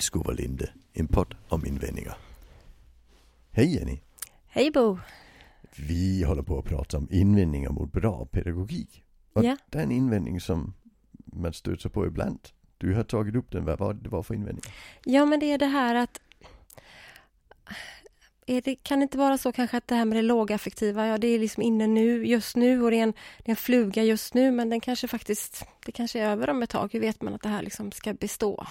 Tillskovalinde, en podd om invändningar. Hej Jenny! Hej Bo! Vi håller på att prata om invändningar mot bra pedagogik. Och Ja. det är en invändning som man stöter på ibland. Du har tagit upp den, vad var det var för invändning? Ja, men det är det här att... Det, kan det inte vara så kanske att det här med det lågaffektiva, ja det är liksom inne nu, just nu och det är, en, det är en fluga just nu men den kanske faktiskt, det kanske är över om ett tag. Hur vet man att det här liksom ska bestå?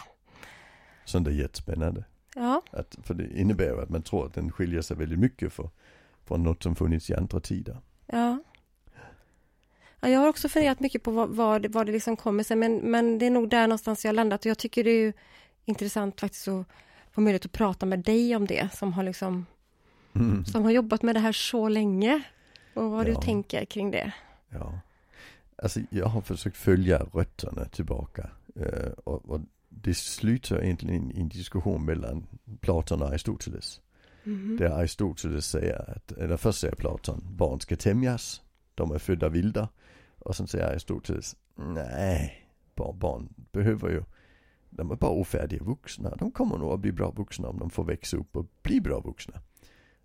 Som det är jättespännande. Ja, Att, för det innebär ju att man tror att den skiljer sig väldigt mycket för, från något som funnits i andra tider. ja. ja jag har också funderat mycket på vad, vad, det, vad det liksom kommer sig men, men det är nog där någonstans jag landat och jag tycker det är ju intressant faktiskt att få möjlighet att prata med dig om det som har liksom Mm. som har jobbat med det här så länge och vad Ja. du tänker kring det. Ja. Alltså jag har försökt följa rötterna tillbaka. Eh, och, och det slutar egentligen i en diskussion mellan Platon och Aristoteles. Mhm. Där Aristoteles säger att, eller först säger Platon, barn ska tämjas. De är födda vilda. Och sen säger Aristoteles, nej, barn, barn behöver ju, de är bara ofärdiga vuxna. De kommer nog att bli bra vuxna om de får växa upp och bli bra vuxna.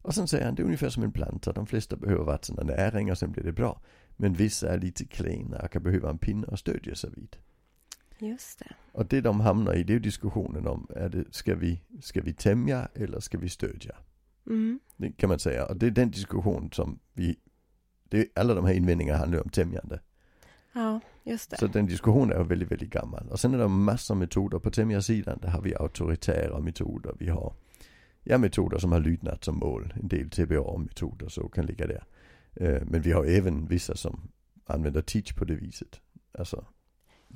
Och sen säger han, det är ungefär som en planta. De flesta behöver vatten och näring och sen blir det bra. Men vissa är lite klena och kan behöva en pinne att stödja sig vid. Just det. Och det de hamnar i, det är diskussionen om, är det, ska vi, ska vi tämja eller ska vi stödja? Mm. Det kan man säga. Och det är den diskussion som vi, det alla de här invändningarna handlar om tämjande. Ja, just det. Så den diskussionen är väldigt, väldigt gammal. Och sen är det massor av metoder på tämjarsidan. Där har vi auktoritära metoder. Vi har ja, metoder som har lydnad som mål. En del TBA-metoder så kan ligga där. Eh, men vi har även vissa som använder teach på det viset. Alltså,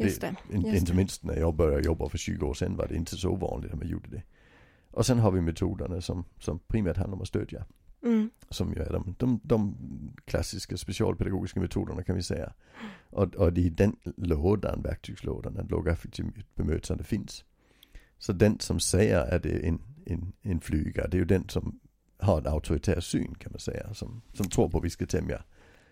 Just det. in- just inte det. minst när jag började jobba för 20 år sedan var det inte så vanligt att man gjorde det. Och sen har vi metoderna som, som primärt handlar om att stödja. Mm. Som ju är de, de, de klassiska specialpedagogiska metoderna kan vi säga. Och, och det är den lådan, verktygslådan, att lågaffektivt bemötande finns. Så den som säger att det är en, en, en flyga, det är ju den som har en auktoritär syn kan man säga. Som, som tror på att vi ska tämja.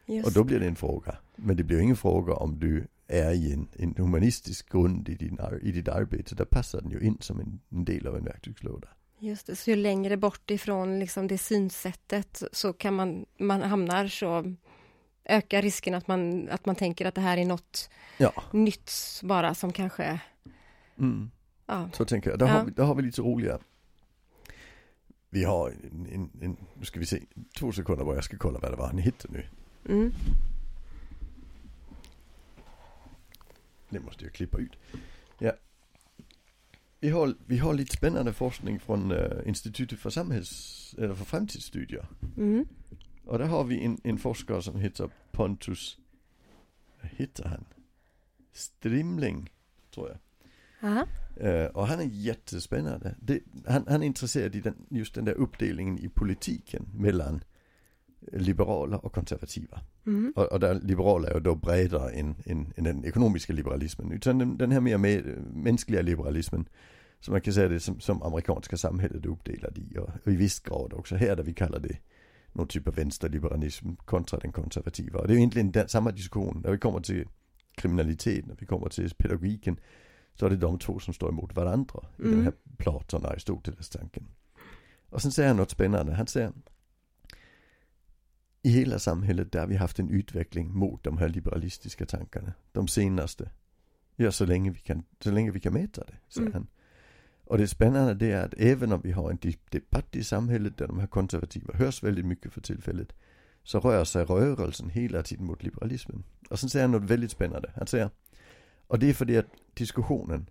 Just Och då blir det en fråga. Men det blir ingen fråga om du är i en, en humanistisk grund i, din, i ditt arbete. Där passar den ju in som en, en del av en verktygslåda. Just det. Så ju längre bort ifrån liksom det synsättet så kan man, man hamnar så ökar risken att man, att man tänker att det här är något Ja. nytt bara som kanske, Mm. ja, Så tänker jag. Där, Ja. har, vi, där har vi lite roliga. Vi har en, en, en, nu ska vi se, två sekunder bara jag ska kolla vad det var han hittade nu. mm. Det måste jag klippa ut. Ja. Vi har, vi har lite spännande forskning från uh, Institutet för samhälls, eller för framtidsstudier. Mm. Och där har vi en, en forskare som heter Pontus, vad heter han? Strimling, tror jag. Eh, och han är jättespännande. Det, han, han är intresserad i den, just den där uppdelningen i politiken mellan liberala och konservativa. Mm. Och, och där liberala är då bredare än, än, än den ekonomiska liberalismen. Utan den, den här mer med, mänskliga liberalismen. Som man kan säga det som, som amerikanska samhället är uppdelat i. Och, och i viss grad också här där vi kallar det någon typ av vänsterliberalism kontra den konservativa. Och det är ju egentligen den, samma diskussion när vi kommer till kriminalitet, när vi kommer till pedagogiken. Så är det de två som står emot varandra i Mm. den här Platon och Aristoteles tanken. Och sen säger han något spännande. Han säger i hela samhället där har vi haft en utveckling mot de här liberalistiska tankarna. De senaste, ja så länge vi kan, så länge vi kan mäta det, säger Mm. han. Och det spännande det är att även om vi har en debatt i samhället där de här konservativa hörs väldigt mycket för tillfället. Så rör sig rörelsen hela tiden mot liberalismen. Och sen säger han något väldigt spännande. Han säger, och det är för det att diskussionen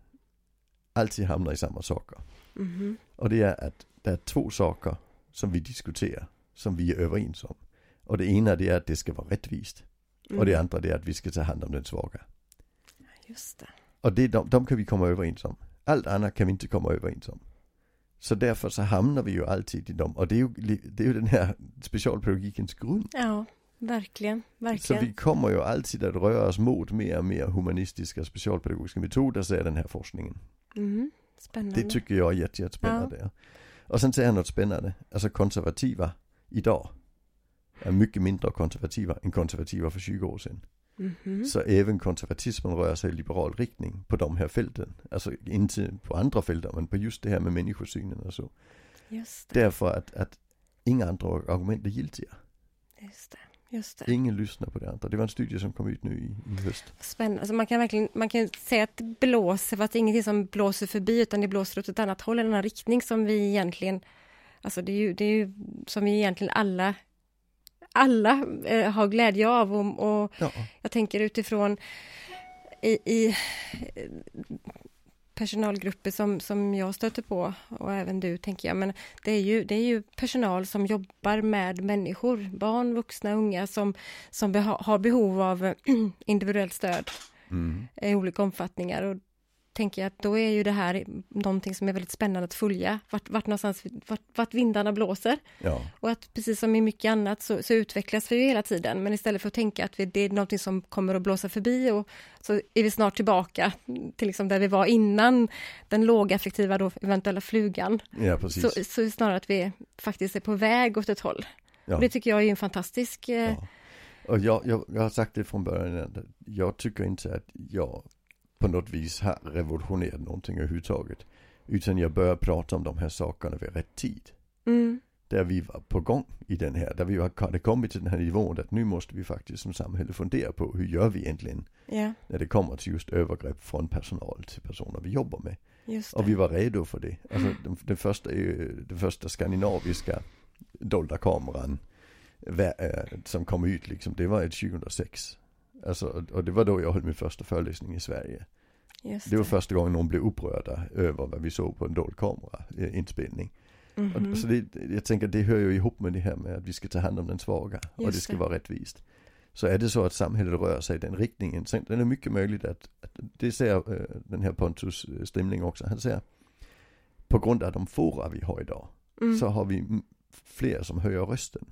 alltid hamnar i samma saker. Mhm. Och det är att det är två saker som vi diskuterar, som vi är överens om. Och det ena det är att det ska vara rättvist. Mm. Och det andra det är att vi ska ta hand om den svaga. Just det. Och det, de, de kan vi komma överens om. Allt annat kan vi inte komma överens om. Så därför så hamnar vi ju alltid i dem. Och det är ju, det är ju den här specialpedagogikens grund. Ja, verkligen, Så verkligen. vi kommer ju alltid att röra oss mot mer och mer humanistiska specialpedagogiska metoder, säger den här forskningen. Mm. Spännande. Det tycker jag är jätte, jättespännande. Ja. Och sen säger han något spännande. Alltså konservativa idag är mycket mindre konservativa än konservativa för 20 år sedan. Mhm. Så även konservatismen rör sig i liberal riktning på de här fälten. Alltså inte på andra fält men på just det här med människosynen och så. Just det, Därför att, att inga andra argument är giltiga. just det, just det. Ingen lyssnar på det andra. Det var en studie som kom ut nu i, i höst. Spännande. Alltså man kan verkligen man kan säga att det blåser, fast det är ingenting som blåser förbi, utan det blåser åt ett annat håll, en annan riktning som vi egentligen, alltså det är ju, det är ju som vi egentligen alla, alla eh, har glädje av och, och Ja, jag tänker utifrån i, i eh, personalgrupper som, som jag stöter på och även du tänker jag, men det är ju, det är ju personal som jobbar med människor, barn, vuxna, unga som, som beha, har behov av individuellt stöd mm. i olika omfattningar. Och tänker jag att då är ju det här någonting som är väldigt spännande att följa, vart, vart någonstans, vart, vart vindarna blåser. ja, Och att precis som i mycket annat så, så utvecklas vi ju hela tiden, men istället för att tänka att vi, det är någonting som kommer att blåsa förbi och så är vi snart tillbaka till liksom där vi var innan den lågaffektiva då eventuella flugan. ja precis. Så, så snarare att vi faktiskt är på väg åt ett håll. ja. Det tycker jag är en fantastisk... Eh, Ja. Och jag, jag, jag har sagt det från början, jag tycker inte att jag på något vis har revolutionerat någonting överhuvudtaget. Utan jag börjar prata om de här sakerna vid rätt tid. mm, Där vi var på gång i den här, där vi hade kommit till den här nivån att nu måste vi faktiskt som samhälle fundera på hur gör vi egentligen ja, när det kommer till just övergrepp från personal till personer vi jobbar med. Och vi var redo för det. Alltså den, den första, den första skandinaviska dolda kameran eh, som kom ut liksom, det var ett 2006. Alltså, och- och det var då jag höll min första föreläsning i Sverige. Just Det var första gången någon blev upprörda över vad vi såg på en dold kamera eh, inspelning. Mhm. Och, så det, jag tänker det hör ju ihop med det här med att vi ska ta hand om den svaga och Just det ska det. vara rättvist. Så är det så att samhället rör sig i den riktningen, sen är det mycket möjligt att, att det säger eh, den här Pontus eh, Strimling också, han säger på grund av de fora vi har idag mm. så har vi fler som höjer rösten.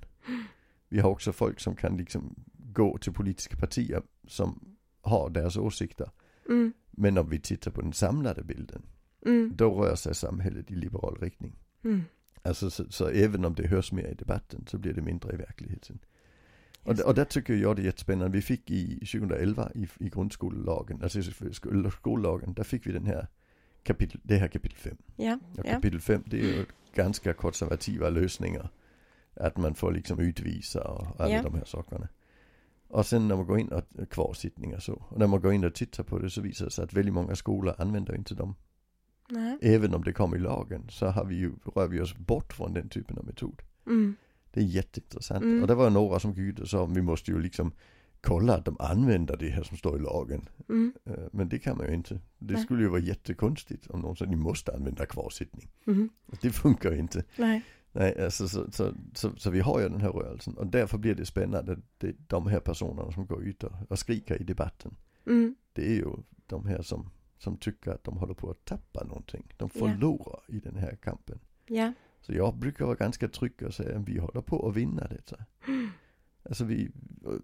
Vi har också folk som kan liksom gå till politiska partier som har deras åsikter. Mm. Men om vi tittar på den samlade bilden, Mm. då rör sig samhället i liberal riktning. Mm. Alltså så, så även om det hörs mer i debatten så blir det mindre i verkligheten. Och, och där tycker jag det är jättespännande. Vi fick i 2011 i, i grundskollagen, alltså skollagen, där fick vi den här kapitel, det här kapitel 5. Ja, Och kapitel 5 det är ju ganska konservativa lösningar. Att man får liksom utvisa och alla Ja. de här sakerna. Och sen när man går in och kvarsittningar så. Och när man går in och tittar på det så visar det sig att väldigt många skolor använder inte dem. Nej. Även om det kommer i lagen så har vi ju, rör vi oss bort från den typen av metod. Mm. Det är jätteintressant. Mm. Och det var några som gick ut och sa vi måste ju liksom kolla att de använder det här som står i lagen. Mm. Eh, Men det kan man ju inte. Det skulle ju vara jättekonstigt om någon sa ni måste använda kvarsittning. Mm. Det funkar inte. Nej. Nej, alltså, så, så, så, så vi har ju den här rörelsen och därför blir det spännande. Det, de här personerna som går ut och, skriker i debatten. Mm. Det är ju de här som, som tycker att de håller på att tappa någonting. De förlorar i den här kampen. Ja. Så jag brukar vara ganska trygg och säga att vi håller på att vinna detta. Alltså vi,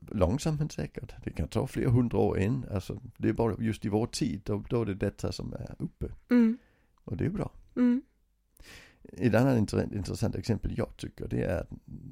långsamt men säkert. Det kan ta flera hundra år än. Alltså det är bara just i vår tid, då, då är det detta som är uppe. Mm. Och det är bra. Mm. Ett annat intressant, intressant exempel jag tycker det är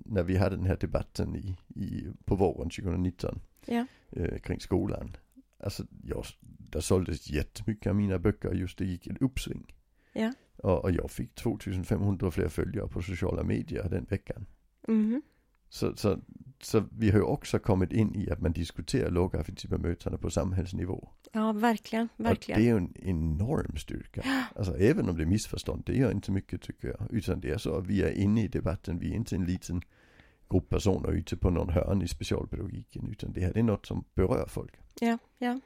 när vi hade den här debatten i, i, på våren 2019 Ja. eh, kring skolan. Alltså jag, där såldes jättemycket av mina böcker just det gick ett uppsving. Ja. Och, och jag fick 2500 fler följare på sociala medier den veckan. Mhm. Så, så, så vi har ju också kommit in i att man diskuterar lågaffektiva på samhällsnivå. Ja, verkligen, Och verkligen. det är ju en enorm styrka. Alltså även om det är missförstånd, det gör inte mycket tycker jag. Utan det är så att vi är inne i debatten, vi är inte en liten grupp personer ute på någon hörn i specialpedagogiken. Utan det här det är något som berör folk. Ja, ja.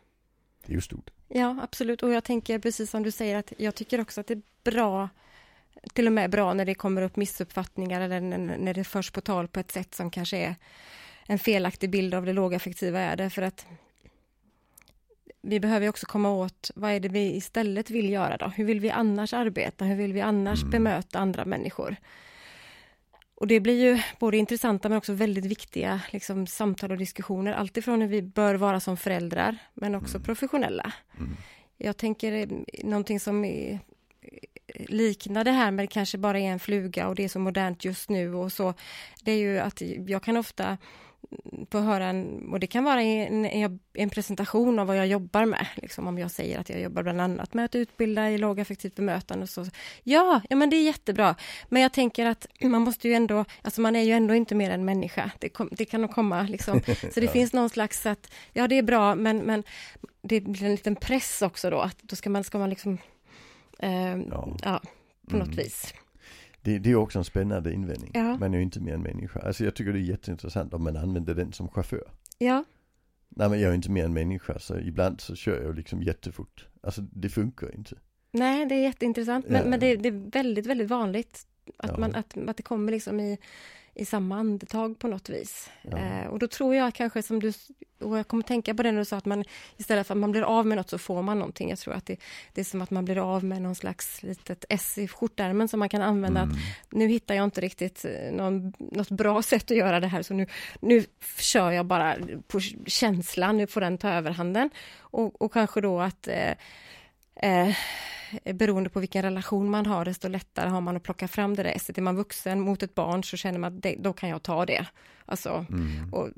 Det är ju stort. Ja, absolut. Och jag tänker precis som du säger att jag tycker också att det är bra, till och med bra när det kommer upp missuppfattningar eller när det förs på tal på ett sätt som kanske är en felaktig bild av det lågaffektiva är det för att vi behöver också komma åt vad är det vi istället vill göra då? Hur vill vi annars arbeta? Hur vill vi annars Mm. bemöta andra människor? Och det blir ju både intressanta men också väldigt viktiga liksom, samtal och diskussioner. Alltifrån hur vi bör vara som föräldrar men också Mm. professionella. Mm. Jag tänker eh, någonting som är, liknar det här med kanske bara är en fluga och det är så modernt just nu och så. Det är ju att jag kan ofta på att höra en, och det kan vara en, en, en, presentation av vad jag jobbar med, liksom om jag säger att jag jobbar bland annat med att utbilda i lågaffektivt bemötande. Så, ja, ja, men det är jättebra. Men jag tänker att man måste ju ändå, alltså man är ju ändå inte mer än människa. Det, kom, det kan nog komma liksom, så det finns någon slags att, ja det är bra, men, men det blir en liten press också då, att då ska man, ska man liksom, eh, ja. ja. på något mm. vis. Det, det, är också en spännande invändning. Ja. Man är ju inte mer än människa. Alltså jag tycker det är jätteintressant om man använder den som chaufför. Ja. Nej men jag är inte mer än människa så ibland så kör jag liksom jättefort. Alltså det funkar inte. Nej det är jätteintressant men, ja. men det, det, är väldigt, väldigt vanligt att, ja. man, att, att det kommer liksom i i samma andetag på något vis. Ja. Eh, och då tror jag kanske som du, och jag kommer tänka på det när du sa att man istället för att man blir av med något så får man någonting. Jag tror att det, det är som att man blir av med någon slags litet S i skjortärmen som man kan använda. Mm. Att nu hittar jag inte riktigt eh, någon, något bra sätt att göra det här så nu, nu kör jag bara på känslan, nu får den ta överhanden. Och, och kanske då att eh, eh, beroende på vilken relation man har, desto lättare har man att plocka fram det där esset. Är man vuxen mot ett barn så känner man att det, då kan jag ta det. Alltså, mm. och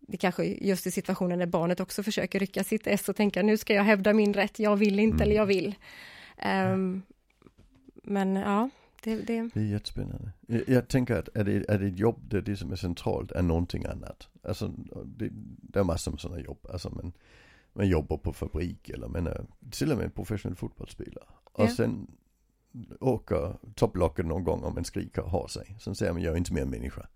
det kanske just i situationen när barnet också försöker rycka sitt S och tänka nu ska jag hävda min rätt, jag vill inte mm. eller jag vill. Um, men ja, det, det... det är jättespännande. Jag, jag tänker att är det, är det ett jobb där det som är centralt är någonting annat. Alltså det, det är massor med sådana jobb. Alltså, men man jobbar på fabrik eller man är till och med professionell fotbollsspelare. Och ja. sen åker topplocket någon gång om man skriker och har sig. Sen säger man jag är inte mer människa.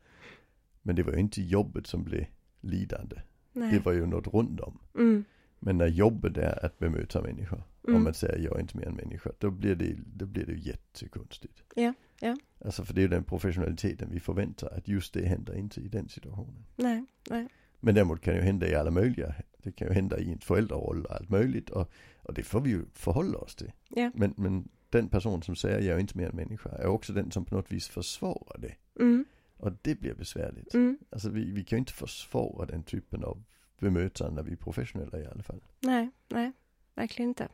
Men det var ju inte jobbet som blev lidande. Nej. Det var ju något runt om. Mm. Men när jobbet är att bemöta människor. Mm. Om man säger jag är inte mer än människa. Då blir det, då blir det jättekonstigt. Ja, ja. Alltså för det är ju den professionaliteten vi förväntar att just det händer inte i den situationen. Nej, nej. Men däremot kan det ju hända i alla möjliga, det kan ju hända i en föräldraroll och allt möjligt och, och det får vi ju förhålla oss till. Ja. Men, men den person som säger jag är inte mer än människa är också den som på något vis försvarar det. Mm. Och det blir besvärligt. Mm. Alltså vi, vi kan ju inte försvara den typen av bemötande när vi är professionella i alla fall. Nej, nej, verkligen inte.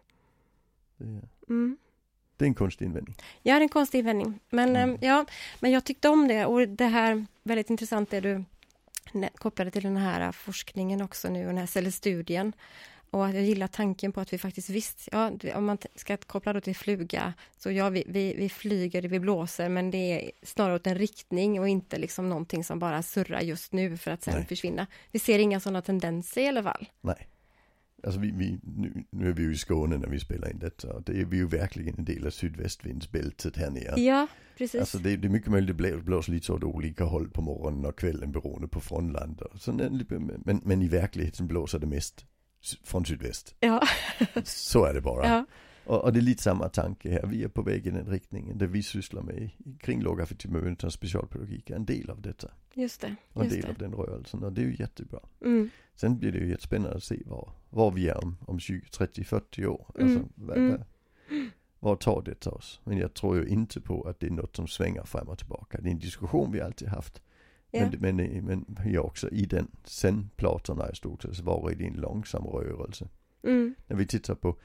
Det, mm. det är en konstig invändning. Ja, det är en konstig invändning. Men, mm. ja, men jag tyckte om det och det här väldigt intressant det du kopplade till den här forskningen också nu, den här studien. Och jag gillar tanken på att vi faktiskt visst, ja, om man ska koppla då till fluga, så ja, vi, vi, vi flyger, vi blåser, men det är snarare åt en riktning och inte liksom någonting som bara surrar just nu för att sen Nej. försvinna. Vi ser inga sådana tendenser i alla fall. Nej. Alltså vi, vi, nu, nu är vi ju i Skåne när vi spelar in detta och det är vi ju verkligen en del av sydvästvindsbältet här nere. Ja, precis. Alltså det, det är mycket möjligt att det blåser lite åt olika håll på morgonen och kvällen beroende på frånland. men, men i verkligheten blåser det mest från sydväst. Ja. Så är det bara. Ja. Och, och, det är lite samma tanke här. Vi är på väg i den riktningen. Det vi sysslar med kring lågaffektiv bemötande och specialpedagogik är en del av detta. Just det. Och en del det. av den rörelsen och det är ju jättebra. Mm. Sen blir det ju jättespännande att se var, var vi är om, om 20, 30, 40 år. Mm. Alltså, vad, mm. vad tar det till oss? Men jag tror ju inte på att det är något som svänger fram och tillbaka. Det är en diskussion vi alltid haft. Ja. Men, men, men vi har också i den, sen stort sett varit i en långsam rörelse. Mm. När vi tittar på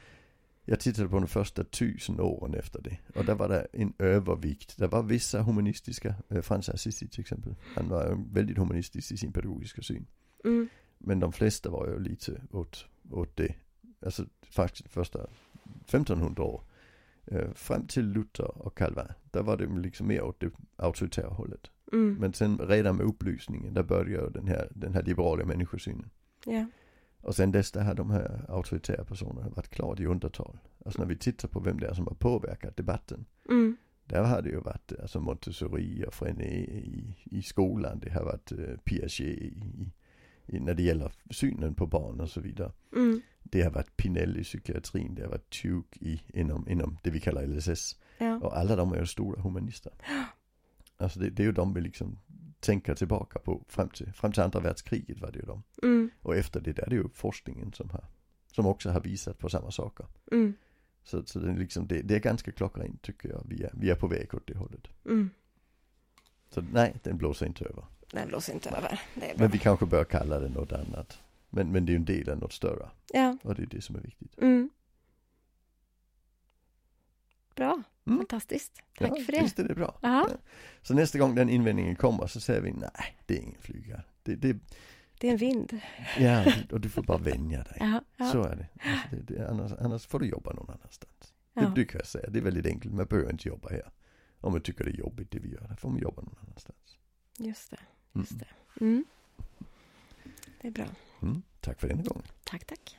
jag tittade på de första tusen åren efter det. Och där var det en övervikt. Det var vissa humanistiska, eh, Frans Assisi till exempel. Han var väldigt humanistisk i sin pedagogiska syn. Mm. Men de flesta var ju lite åt, åt det. Alltså faktiskt första 1500 år. Eh, fram till Luther och Calvin. Där var det liksom mer åt det auktoritära hållet. Mm. Men sen redan med upplysningen, där började den här, den här liberala människosynen. Ja. Och sen dess där har de här auktoritära personerna varit klart i undertal. Alltså när vi tittar på vem det är som har påverkat debatten. Mm. Där har det ju varit alltså Montessori och Frené i, i skolan. Det har varit uh, Piaget i, i, när det gäller synen på barn och så vidare. Mm. Det har varit Pinell i psykiatrin, det har varit Tuke i, inom, inom det vi kallar LSS. Ja. Och alla de är ju stora humanister. Alltså det, det är ju de vi liksom tänker tillbaka på fram till, fram till andra världskriget var det ju de. Mm. Och efter det där är det ju forskningen som har, som också har visat på samma saker. Mm. Så, så det, är liksom, det, det är ganska klockrent tycker jag. Vi är, vi är på väg åt det hållet. Mm. Så nej, den blåser inte över. Den blåser inte över. Men vi kanske bör kalla det något annat. Men, men det är ju en del av något större. Ja. Och det är det som är viktigt. Mm. Bra. Mm. Fantastiskt. Tack ja, för det. Visst är det bra. Ja. Så nästa gång den invändningen kommer så säger vi nej, det är ingen flyga. det, det, Det är en vind. ja, och du får bara vänja dig. Ja, ja, Så är det. Alltså det, det annars, annars får du jobba någon annanstans. ja. Det, det kan jag säga. Det är väldigt enkelt. Man behöver inte jobba här. Om man tycker det är jobbigt det vi gör. Då får man jobba någon annanstans. just det. Mm. Just det. Mm. Det är bra. Mm. Tack för denna gången. Tack, tack.